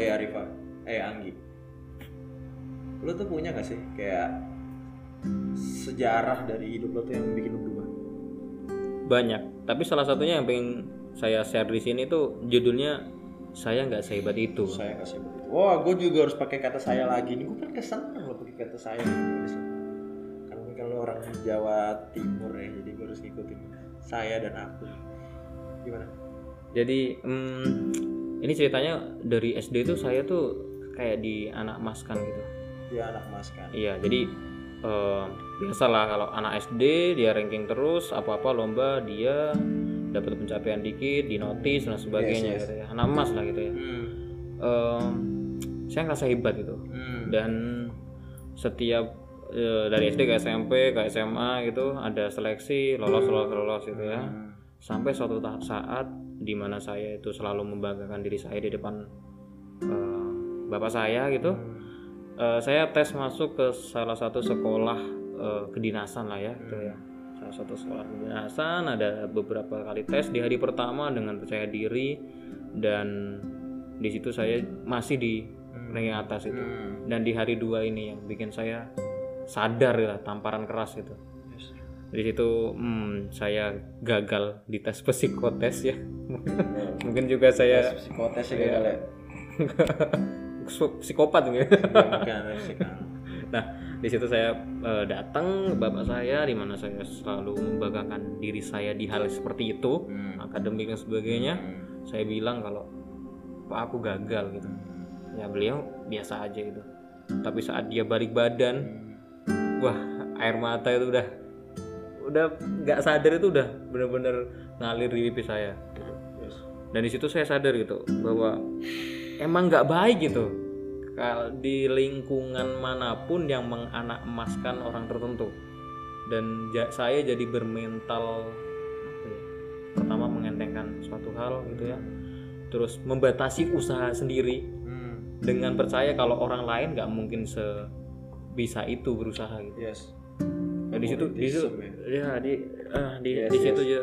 iya Rifa eh Anggi. Lu tuh punya gak sih kayak sejarah dari hidup lo tuh yang bikin lu berubah? Banyak. Tapi salah satunya yang pengen saya share di sini tuh judulnya saya nggak sehebat itu. Saya kasih begitu wah gue juga harus pakai kata saya lagi nih. Gue kan kesenang lo pakai kata saya. Karena mungkin lo orang Jawa Timur ya jadi gue harus ngikutin saya dan aku. Gimana? Jadi hmm, ini ceritanya dari SD tuh saya tuh kayak di anak maskan gitu dia anak mas kan iya jadi eh, biasalah kalau anak SD dia ranking terus apa-apa lomba dia dapat pencapaian dikit di notis dan sebagainya Yes, yes. gitu ya anak emas lah gitu ya hmm. Em, saya ngerasa hebat gitu Hmm. dan setiap eh, dari SD ke SMP ke SMA gitu ada seleksi lolos lolos lolos gitu ya Hmm. Sampai suatu saat di mana saya itu selalu membanggakan diri saya di depan eh, bapak saya gitu Eh, saya tes masuk ke salah satu sekolah eh, kedinasan lah ya gitu ya salah satu sekolah kedinasan ada beberapa kali tes di hari pertama dengan percaya diri dan di situ saya masih di ranking atas itu Hmm. dan di hari dua ini yang bikin saya sadar ya tamparan keras itu. Di situ hmm, saya gagal di tes psikotes ya mungkin juga saya psikotes ya gagal ya psikopat gitu Ya. Nah, di situ saya eh, datang bapak saya di mana saya selalu membanggakan diri saya di hal seperti itu, Hmm. akademik dan sebagainya. Hmm. Saya bilang kalau Pak aku gagal gitu. Ya beliau biasa aja gitu. Tapi saat dia balik badan, wah air mata itu udah udah nggak sadar itu udah bener-bener ngalir di pipi saya. Yes. Dan di situ saya sadar gitu bahwa emang nggak baik gitu kalau di lingkungan mana pun yang menganak emaskan orang tertentu dan saya jadi bermental apa ya, pertama mengentengkan suatu hal gitu ya terus membatasi usaha sendiri Hmm. dengan percaya kalau orang lain nggak mungkin sebisa itu berusaha gitu Yes. Ya, di situ di situ ya di ah, di Yes, di situ yes. aja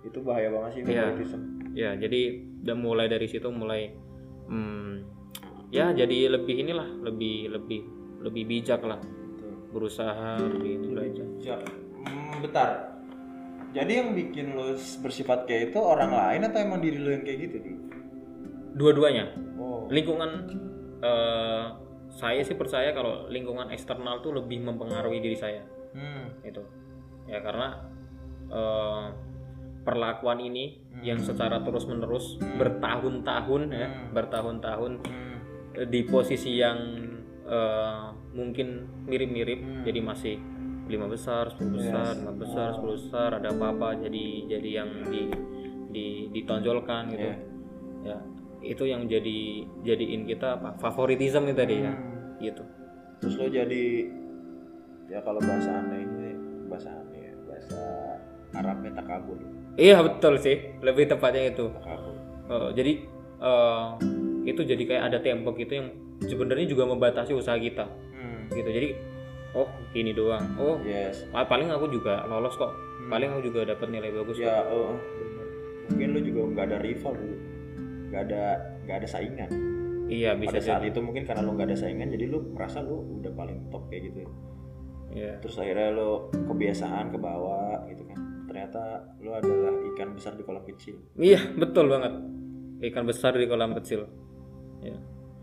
Itu bahaya banget sih Iya. favoritism. ya jadi udah mulai dari situ mulai hmm, ya jadi lebih inilah lebih lebih lebih bijak lah berusaha lebih itu aja Ya, hmm, bentar. Jadi yang bikin lo bersifat kayak itu orang lain atau emang diri lo yang kayak gitu, Di? dua-duanya Oh. lingkungan eh, saya sih percaya kalau lingkungan eksternal tuh lebih mempengaruhi diri saya Hmm. itu ya karena eh, perlakuan ini yang secara terus menerus bertahun-tahun ya Hmm. bertahun-tahun Hmm. eh, di posisi yang eh, mungkin mirip-mirip Hmm. jadi masih lima besar, 10 besar, lima besar, 10 besar, ada apa-apa jadi jadi yang di, di ditonjolkan gitu. Iya. Ya, itu yang jadi jadiin kita apa? favoritism itu tadi ya. Hmm. Gitu. Terus lo jadi ya kalau bahasa aneh ini bahasa aneh ya, bahasa Arabnya takabur. Iya betul sih, lebih tepatnya itu. Takabur. Eh, jadi eh, itu jadi kayak ada tembok gitu yang sebenarnya juga membatasi usaha kita Hmm. gitu. Jadi oh ini doang. Oh Yes. pa- paling aku juga lolos kok. Paling aku juga dapat nilai bagus kok. Ya, oh, mungkin lo juga nggak ada rival dulu, nggak ada nggak ada saingan. Iya bisa Pada saat jadi. itu mungkin karena lo nggak ada saingan, jadi lo merasa lo udah paling top kayak gitu. Ya. Iya. Terus akhirnya lo kebiasaan ke bawah gitu kan. Ternyata lo adalah ikan besar di kolam kecil. Iya betul banget. Ikan besar di kolam kecil. Ya.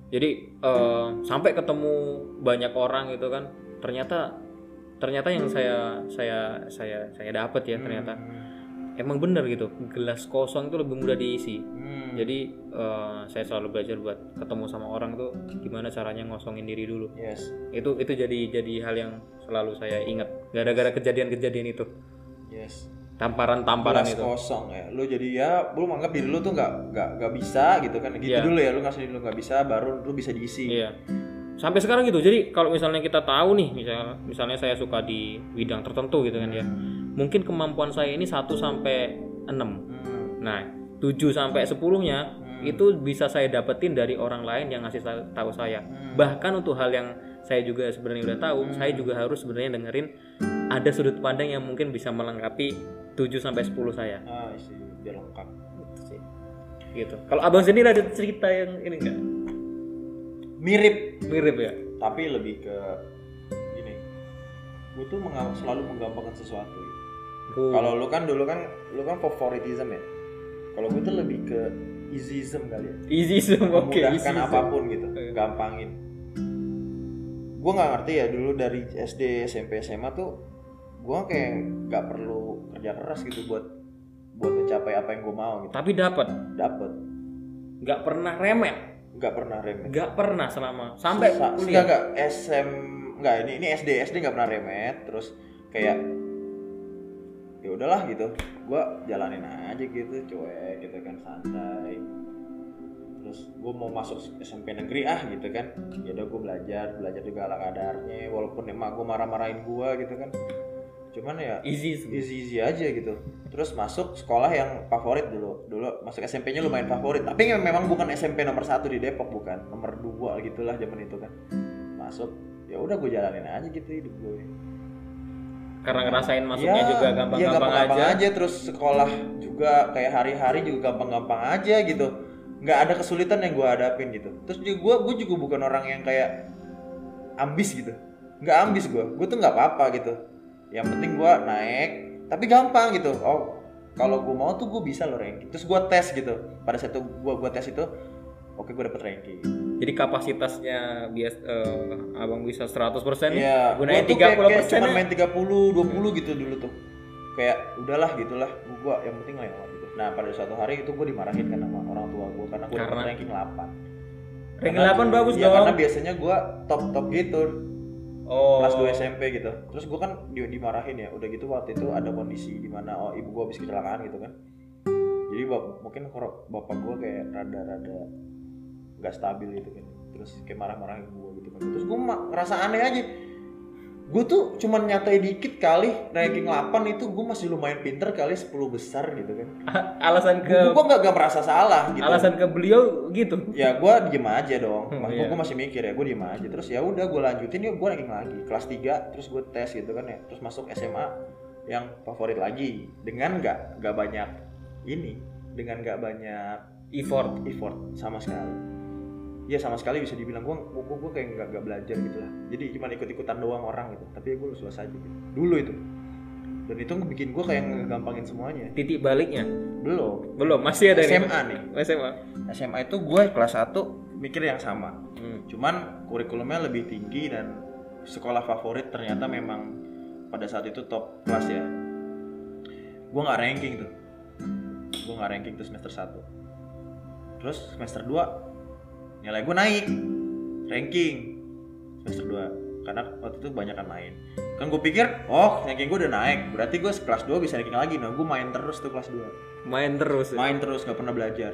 Jadi eh, sampai ketemu banyak orang gitu kan. Ternyata ternyata yang saya saya saya saya dapat ya ternyata emang bener gitu. Gelas kosong itu lebih mudah diisi. Hmm. Jadi eh, saya selalu belajar buat ketemu sama orang tuh gimana caranya ngosongin diri dulu. Yes. Itu itu jadi jadi hal yang selalu saya ingat gara-gara kejadian-kejadian itu. Yes. Tamparan-tamparan Gelas itu. kosong ya. Lo jadi ya, lo menganggap diri lo tuh nggak nggak nggak bisa gitu kan. Gitu Iya. dulu ya. Lo ngasih diri lo nggak bisa, baru lo bisa diisi. Iya. Sampai sekarang gitu. Jadi kalau misalnya kita tahu nih, misalnya misalnya saya suka di bidang tertentu gitu kan ya. Mungkin kemampuan saya ini 1 sampai 6. Hmm. Nah, 7 sampai 10-nya itu bisa saya dapetin dari orang lain yang ngasih tahu saya. Bahkan untuk hal yang saya juga sebenarnya udah tahu, saya juga harus sebenarnya dengerin ada sudut pandang yang mungkin bisa melengkapi 7 sampai 10 saya. Ah, isi biar lengkap. Gitu sih. Gitu. Kalau Abang sendiri ada cerita yang ini enggak? mirip mirip ya tapi lebih ke gue tuh selalu menggampangkan sesuatu kalau lu kan dulu kan lu kan favoritism ya? Kalau gue tuh lebih ke easyism kali ya. Easy semua oke memudahkan easy apa pun gitu Iya. gampangin. Gue nggak ngerti ya dulu dari SD SMP SMA tuh gue kayak nggak perlu kerja keras gitu buat buat mencapai apa yang gue mau gitu. Tapi dapat dapet. Nggak pernah remet? Nggak pernah remet. Nggak pernah selama sampai Sa- kuliah? enggak, enggak SM enggak ini ini SD SD nggak pernah remet terus kayak ya udahlah gitu. Gua jalanin aja gitu cuek gitu kan santai. Terus gue mau masuk SMP negeri ah gitu kan. Ya udah gue belajar belajar juga ala kadarnya walaupun emak gue marah-marahin gue gitu kan. Cuman ya easy semua. easy easy aja gitu. Terus masuk sekolah yang favorit dulu. Dulu masuk SMP-nya lumayan favorit. Tapi memang bukan SMP nomor satu di Depok bukan. Nomor dua gitulah zaman itu kan. Masuk ya udah gue jalanin aja gitu hidup gue karena ngerasain masuknya Ya, juga gampang-gampang gampang-gampang aja. terus sekolah juga kayak hari-hari juga gampang-gampang aja gitu. Nggak ada kesulitan yang gue hadapin gitu. Terus juga gue gue juga bukan orang yang kayak ambis gitu. Nggak ambis gue gue tuh nggak apa-apa gitu. Yang penting gue naik tapi gampang gitu. Oh kalau gue mau tuh gue bisa loh ranking. Terus gue tes gitu. Pada saat itu gue gue tes itu oke gue dapet ranking Jadi kapasitasnya bias eh, abang bisa 100% Iya, gunain gua tuh kayak, 30 kayak persen. cuma main 30, 20 gitu dulu tuh. Kayak udahlah gitulah, gua yang penting lewat gitu. Nah, pada suatu hari itu gua dimarahin kan sama orang tua gua karena gua Karena? ranking 8. Ranking 8 bagus Iya, dong. karena biasanya gua top-top gitu. Oh. Kelas 2 SMP gitu. Terus gua kan di, dimarahin ya. Udah gitu waktu itu ada kondisi di mana oh ibu gua habis kecelakaan gitu kan. Jadi bap- mungkin bapak gua kayak rada-rada nggak stabil gitu kan. Terus kayak marah-marahin gue gitu kan. Terus gue ngerasa aneh aja. Gue tuh cuman nyatai dikit kali ranking 8 itu gue masih lumayan pinter kali 10 besar gitu kan. Alasan ke gue nggak nggak merasa salah gitu. Alasan ke beliau gitu. ya gue diem aja dong. Hmm, iya. gue masih mikir ya gue diem aja. Terus ya udah gue lanjutin yuk gue ranking lagi. Kelas 3 terus gue tes gitu kan ya. Terus masuk SMA yang favorit lagi. Dengan nggak nggak banyak ini dengan nggak banyak Effort. effort sama sekali Iya sama sekali bisa dibilang. Gue gue, gue kayak nggak nggak belajar gitu lah. Jadi cuma ikut ikutan doang orang gitu. Tapi ya gue lulus aja gitu. Dulu itu. Dan itu bikin gue kayak ngegampangin semuanya. Titik baliknya? Belum. Belum masih ada nih. SMA nih. SMA. SMA itu gue kelas 1 mikir yang sama. Hmm. cuman kurikulumnya lebih tinggi dan sekolah favorit ternyata memang pada saat itu top kelas ya. Gue nggak ranking tuh. Gue nggak ranking tuh semester 1 terus semester 2 nilai gue naik ranking semester 2 karena waktu itu banyak kan main kan gue pikir oh ranking gue udah naik berarti gue kelas 2 bisa ranking lagi nah gue main terus tuh kelas 2 Main terus. ya. main terus nggak pernah belajar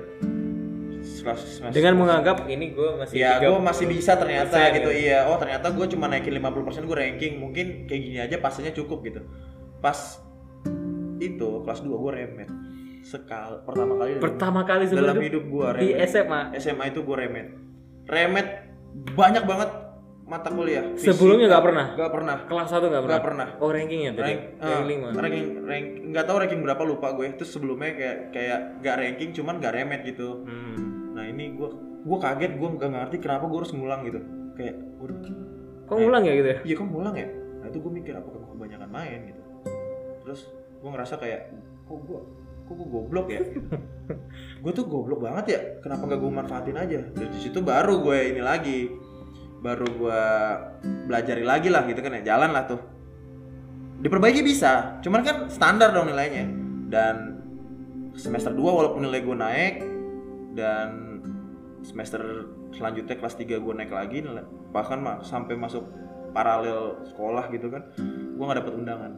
Kelas- semester- Dengan menganggap ini gue masih Ya, tiga- gue masih bisa ternyata persen gitu. gitu. Iya, oh ternyata gue cuma naikin 50% gue ranking. Mungkin kayak gini aja pasnya cukup gitu. Pas itu kelas 2 gue remet. Sekali pertama kali dalam- Pertama kali dalam hidup gue di remet. SMA. SMA itu gue remet. Remet banyak banget mata kuliah. Fisika, Sebelumnya nggak pernah? Gak pernah. Kelas 1 nggak pernah. Gak pernah. Oh rankingnya tadi. Rank, Ranking eh, lima. ranking, rank, nggak tahu ranking berapa lupa gue. Terus sebelumnya kayak kayak gak ranking, cuman gak remet gitu. Hmm. Nah ini gue gue kaget gue nggak ngerti kenapa gue harus ngulang gitu kayak waduh Kok ngulang ya gitu ya? iya kok ngulang ya nah itu gue mikir apakah gue kebanyakan main gitu terus gue ngerasa kayak kok gue kok gue goblok ya? Gue tuh goblok banget ya kenapa nggak gue manfaatin aja? Dari situ baru gue ini lagi baru gue belajari lagi lah gitu kan ya jalan lah tuh. Diperbaiki bisa cuman kan standar dong nilainya. Dan semester 2 walaupun nilai gue naik dan semester selanjutnya kelas 3 gue naik lagi nilai- bahkan mah sampai masuk paralel sekolah gitu kan gue nggak dapet undangan.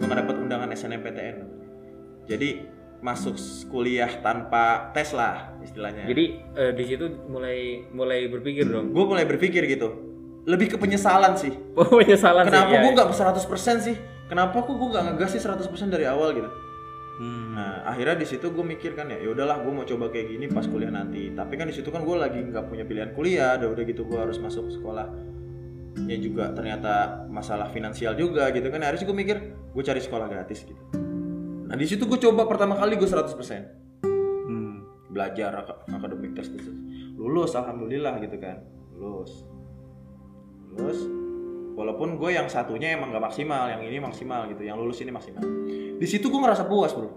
Gue nggak dapet undangan SNMPTN jadi masuk kuliah tanpa tes lah istilahnya Jadi eh, di situ mulai mulai berpikir dong. gue mulai berpikir gitu lebih ke penyesalan sih Oh penyesalan kenapa sih. gue nggak 100% sih kenapa kok gue nggak ngegas sih 100% dari awal gitu Hmm. Nah akhirnya di situ gue mikir kan ya, ya udahlah gue mau coba kayak gini pas kuliah nanti. Tapi kan di situ kan gue lagi nggak punya pilihan kuliah, udah udah gitu gue harus masuk sekolah. Ya juga ternyata masalah finansial juga gitu kan. Harus gue mikir gue cari sekolah gratis gitu. Nah di situ gue coba pertama kali gue 100% Hmm. belajar ak- akademik tes tes lulus alhamdulillah gitu kan. Lulus. Lulus. Walaupun gue yang satunya emang gak maksimal yang ini maksimal gitu yang lulus ini maksimal. Di situ gue ngerasa puas bro.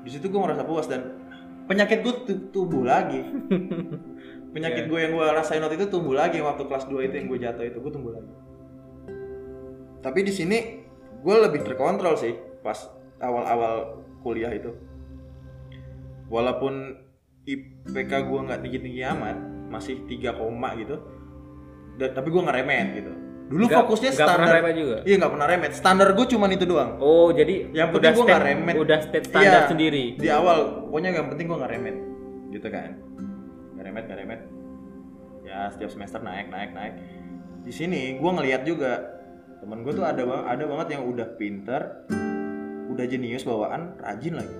Di situ gue ngerasa puas dan penyakit gue tu- tumbuh lagi. Penyakit Iya. gue yang gue rasain waktu itu tumbuh lagi waktu kelas 2 itu yang gue jatuh itu gue tumbuh lagi. Tapi di sini gue lebih terkontrol sih pas awal-awal kuliah itu. Walaupun IPK gue nggak tinggi-tinggi amat masih 3 koma gitu dan, tapi gue nggak remet gitu. Dulu Nggak- fokusnya pernah standar remet juga? iya nggak pernah remet. Standar gue cuman itu doang. Oh, jadi Yang penting udah gua nggak remet. Udah state standar Iya, sendiri. di awal. Pokoknya yang penting gue nggak remet gitu kan. Nggak remet nggak remet. Ya setiap semester naik naik naik. Di sini gue ngelihat juga temen gue tuh ada bang ada banget yang udah pinter udah jenius bawaan rajin lagi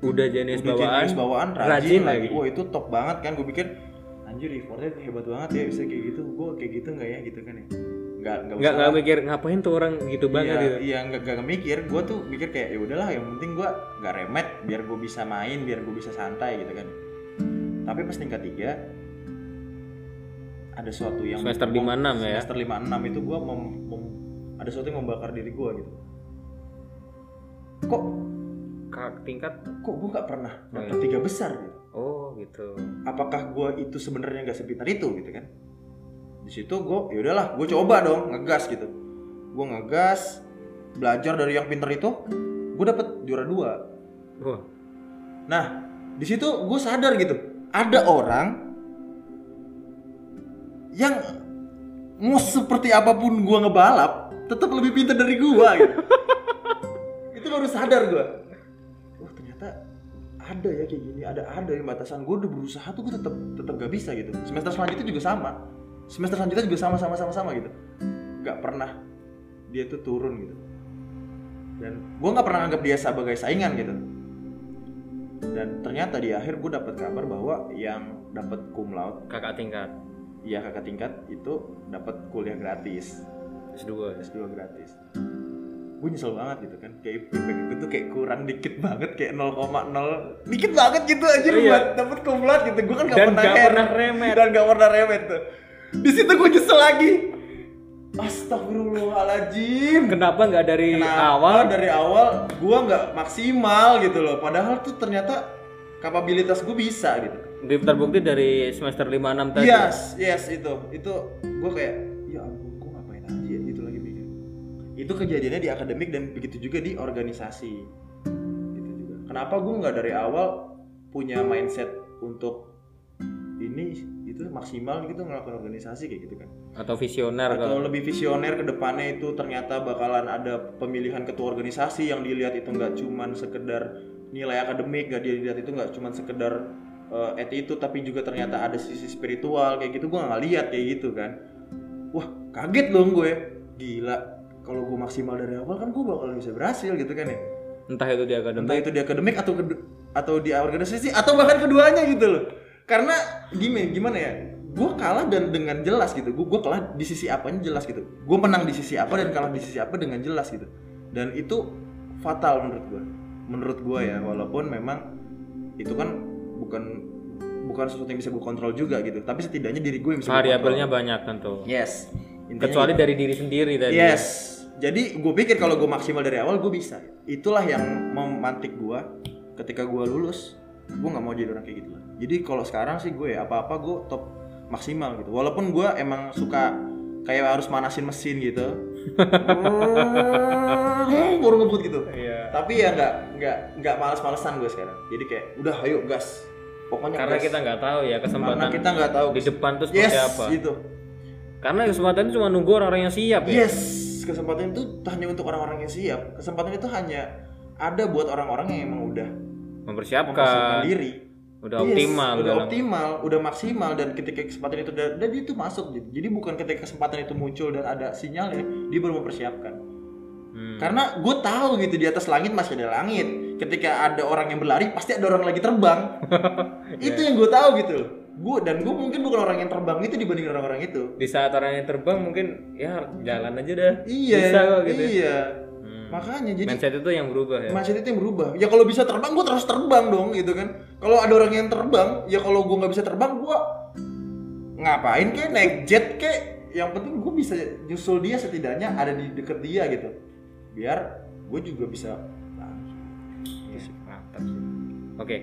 Udah jenis udah bawaan. jenius bawaan rajin, rajin lagi. lagi. wah itu top banget kan gue pikir anjir effortnya hebat banget ya bisa kayak gitu gue kayak gitu nggak ya gitu kan ya nggak nggak Nggak nggak mikir ngapain tuh orang gitu banget iya, gitu. Iya, nggak nggak mikir. Gue tuh mikir kayak ya udahlah, yang penting gue nggak remet, biar gue bisa main, biar gue bisa santai gitu kan. Tapi pas tingkat tiga ada sesuatu yang Semester mem- 5-6 ya? Semester lima enam itu gue mem, mem- ada sesuatu yang membakar diri gue gitu. Kok Kak tingkat. kok gue nggak pernah Oh, iya. tiga besar gitu? Oh, gitu. Apakah gue itu sebenarnya nggak sepintar itu gitu kan? Di situ gue ya udahlah, gue coba dong ngegas gitu. Gue ngegas, belajar dari yang pinter itu, gue dapet juara dua. Wah, Nah, di situ gue sadar gitu, ada orang yang mau seperti apa pun gue ngebalap, tetap lebih pintar dari gue gitu. itu baru sadar gue. Oh ternyata ada ya kayak gini, ada ada yang batasan gue udah berusaha tuh gue tetap tetap gak bisa gitu. Semester selanjutnya juga sama, semester selanjutnya juga sama sama sama sama gitu. Gak pernah dia tuh turun gitu. Dan gue nggak pernah anggap dia sebagai saingan gitu dan ternyata di akhir gue dapat kabar bahwa yang dapat cum laude kakak tingkat ya kakak tingkat itu dapat kuliah gratis S2. S2 gratis gue nyesel banget gitu kan kayak IPK gue tuh kayak kurang dikit banget kayak 0,0 dikit banget gitu aja Oh, iya. buat dapat cum laude gitu gue kan gak Dan pernah nggak remet. pernah remet. dan gak pernah remet tuh di situ gue nyesel lagi Astagfirullahaladzim Kenapa nggak dari Kenapa awal? dari awal gue nggak maksimal gitu loh padahal tuh ternyata kapabilitas gue bisa gitu Terbukti dari semester 5-6 tadi. yes yes itu itu gue kayak ya itu kejadiannya di akademik dan begitu juga di organisasi. Gitu juga. Kenapa gue nggak dari awal punya mindset untuk ini itu maksimal gitu ngelakuin organisasi kayak gitu kan? Atau visioner atau kalau lebih visioner ke depannya itu ternyata bakalan ada pemilihan ketua organisasi yang dilihat itu nggak cuman sekedar nilai akademik gak dilihat itu nggak cuman sekedar uh, attitude tapi juga ternyata ada sisi spiritual kayak gitu. Gue nggak lihat kayak gitu kan. Wah kaget dong gue. Gila kalau gue maksimal dari awal kan gue bakal bisa berhasil gitu kan ya. Entah itu di akademik. Entah itu di akademik atau atau di organisasi atau bahkan keduanya gitu loh. Karena gimana gimana ya? Gue kalah dan dengan jelas gitu. Gue gue kalah di sisi apanya jelas gitu. Gue menang di sisi apa dan kalah di sisi apa dengan jelas gitu. Dan itu fatal menurut gue menurut gue ya walaupun memang itu kan bukan bukan sesuatu yang bisa gue kontrol juga gitu. Tapi setidaknya diri gue yang bisa variabelnya banyak kan tuh. yes. Intinya Kecuali dari diri sendiri tadi. Yes. Jadi gue pikir kalau gue maksimal dari awal gue bisa. Itulah yang memantik gue ketika gue lulus. Gue nggak mau jadi orang kayak gitu. Jadi kalau sekarang sih gue ya apa-apa gue top maksimal gitu. Walaupun gue emang suka kayak harus manasin mesin gitu. Baru ngebut gitu. Iya. Tapi ya nggak nggak nggak males-malesan gue sekarang. Jadi kayak udah ayo gas. Pokoknya Karena gas. kita nggak tahu ya kesempatan Karena kita nggak tahu di depan tuh seperti yes, apa. gitu. Karena kesempatan itu cuma nunggu orang-orang yang siap ya. Yes, kesempatan itu hanya untuk orang-orang yang siap. Kesempatan itu hanya ada buat orang-orang yang emang udah mempersiapkan Mempersiapkan, diri. udah Yes, optimal udah dalam optimal, udah maksimal dan ketika kesempatan itu udah, dan dia itu masuk gitu. Jadi bukan ketika kesempatan itu muncul dan ada sinyalnya, dia baru mempersiapkan. Hmm. Karena gue tahu gitu di atas langit masih ada langit. Ketika ada orang yang berlari, pasti ada orang lagi terbang. itu yang gue tahu gitu. Gue dan gue mungkin bukan orang yang terbang itu dibanding orang-orang itu. di saat orang yang terbang mungkin ya jalan aja dah. Iya, Bisa kok gitu. iya. Hmm. Makanya jadi Mindset itu yang berubah ya. mindset itu yang berubah ya kalau bisa terbang gue terus terbang dong gitu kan kalau ada orang yang terbang ya kalau gue nggak bisa terbang gue ngapain kek naik jet kek yang penting gue bisa nyusul dia setidaknya ada di deket dia gitu biar gue juga bisa nah, Yes, mantap sih. Oke,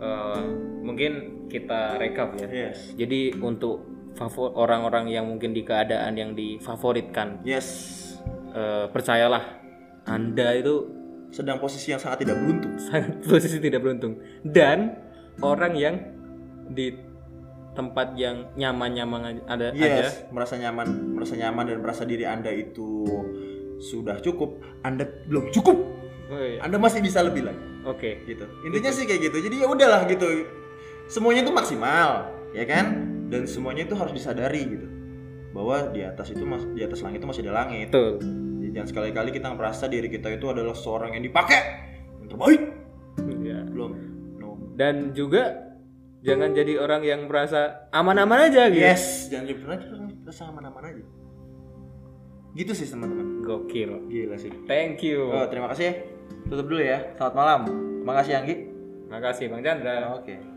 eh, mungkin kita rekap ya. yes. Jadi untuk favor orang-orang yang mungkin di keadaan yang difavoritkan, yes. eh, percayalah Anda itu sedang posisi yang sangat tidak beruntung. sangat posisi tidak beruntung. Dan orang yang di tempat yang nyaman-nyaman ada aja. Yes merasa nyaman merasa nyaman dan merasa diri anda itu sudah cukup anda belum cukup. Oh, iya. anda masih bisa lebih lagi Oke, gitu. Intinya sih kayak gitu. Jadi ya udahlah gitu. Semuanya itu maksimal ya kan? Dan semuanya itu harus disadari gitu. Bahwa di atas itu mas di atas langit itu masih ada langit. Betul. Jadi jangan sekali-kali kita merasa diri kita itu adalah seorang yang dipakai. Yang terbaik. Ya. belum. No. Dan juga jangan jadi orang yang merasa aman-aman aja gitu. yes. Jangan pernah merasa aman-aman aja. Gitu sih teman-teman. Gokil. gila sih. Thank you. oh terima kasih tutup dulu ya. Selamat malam. Terima kasih Anggi. Makasih Bang Chandra. oke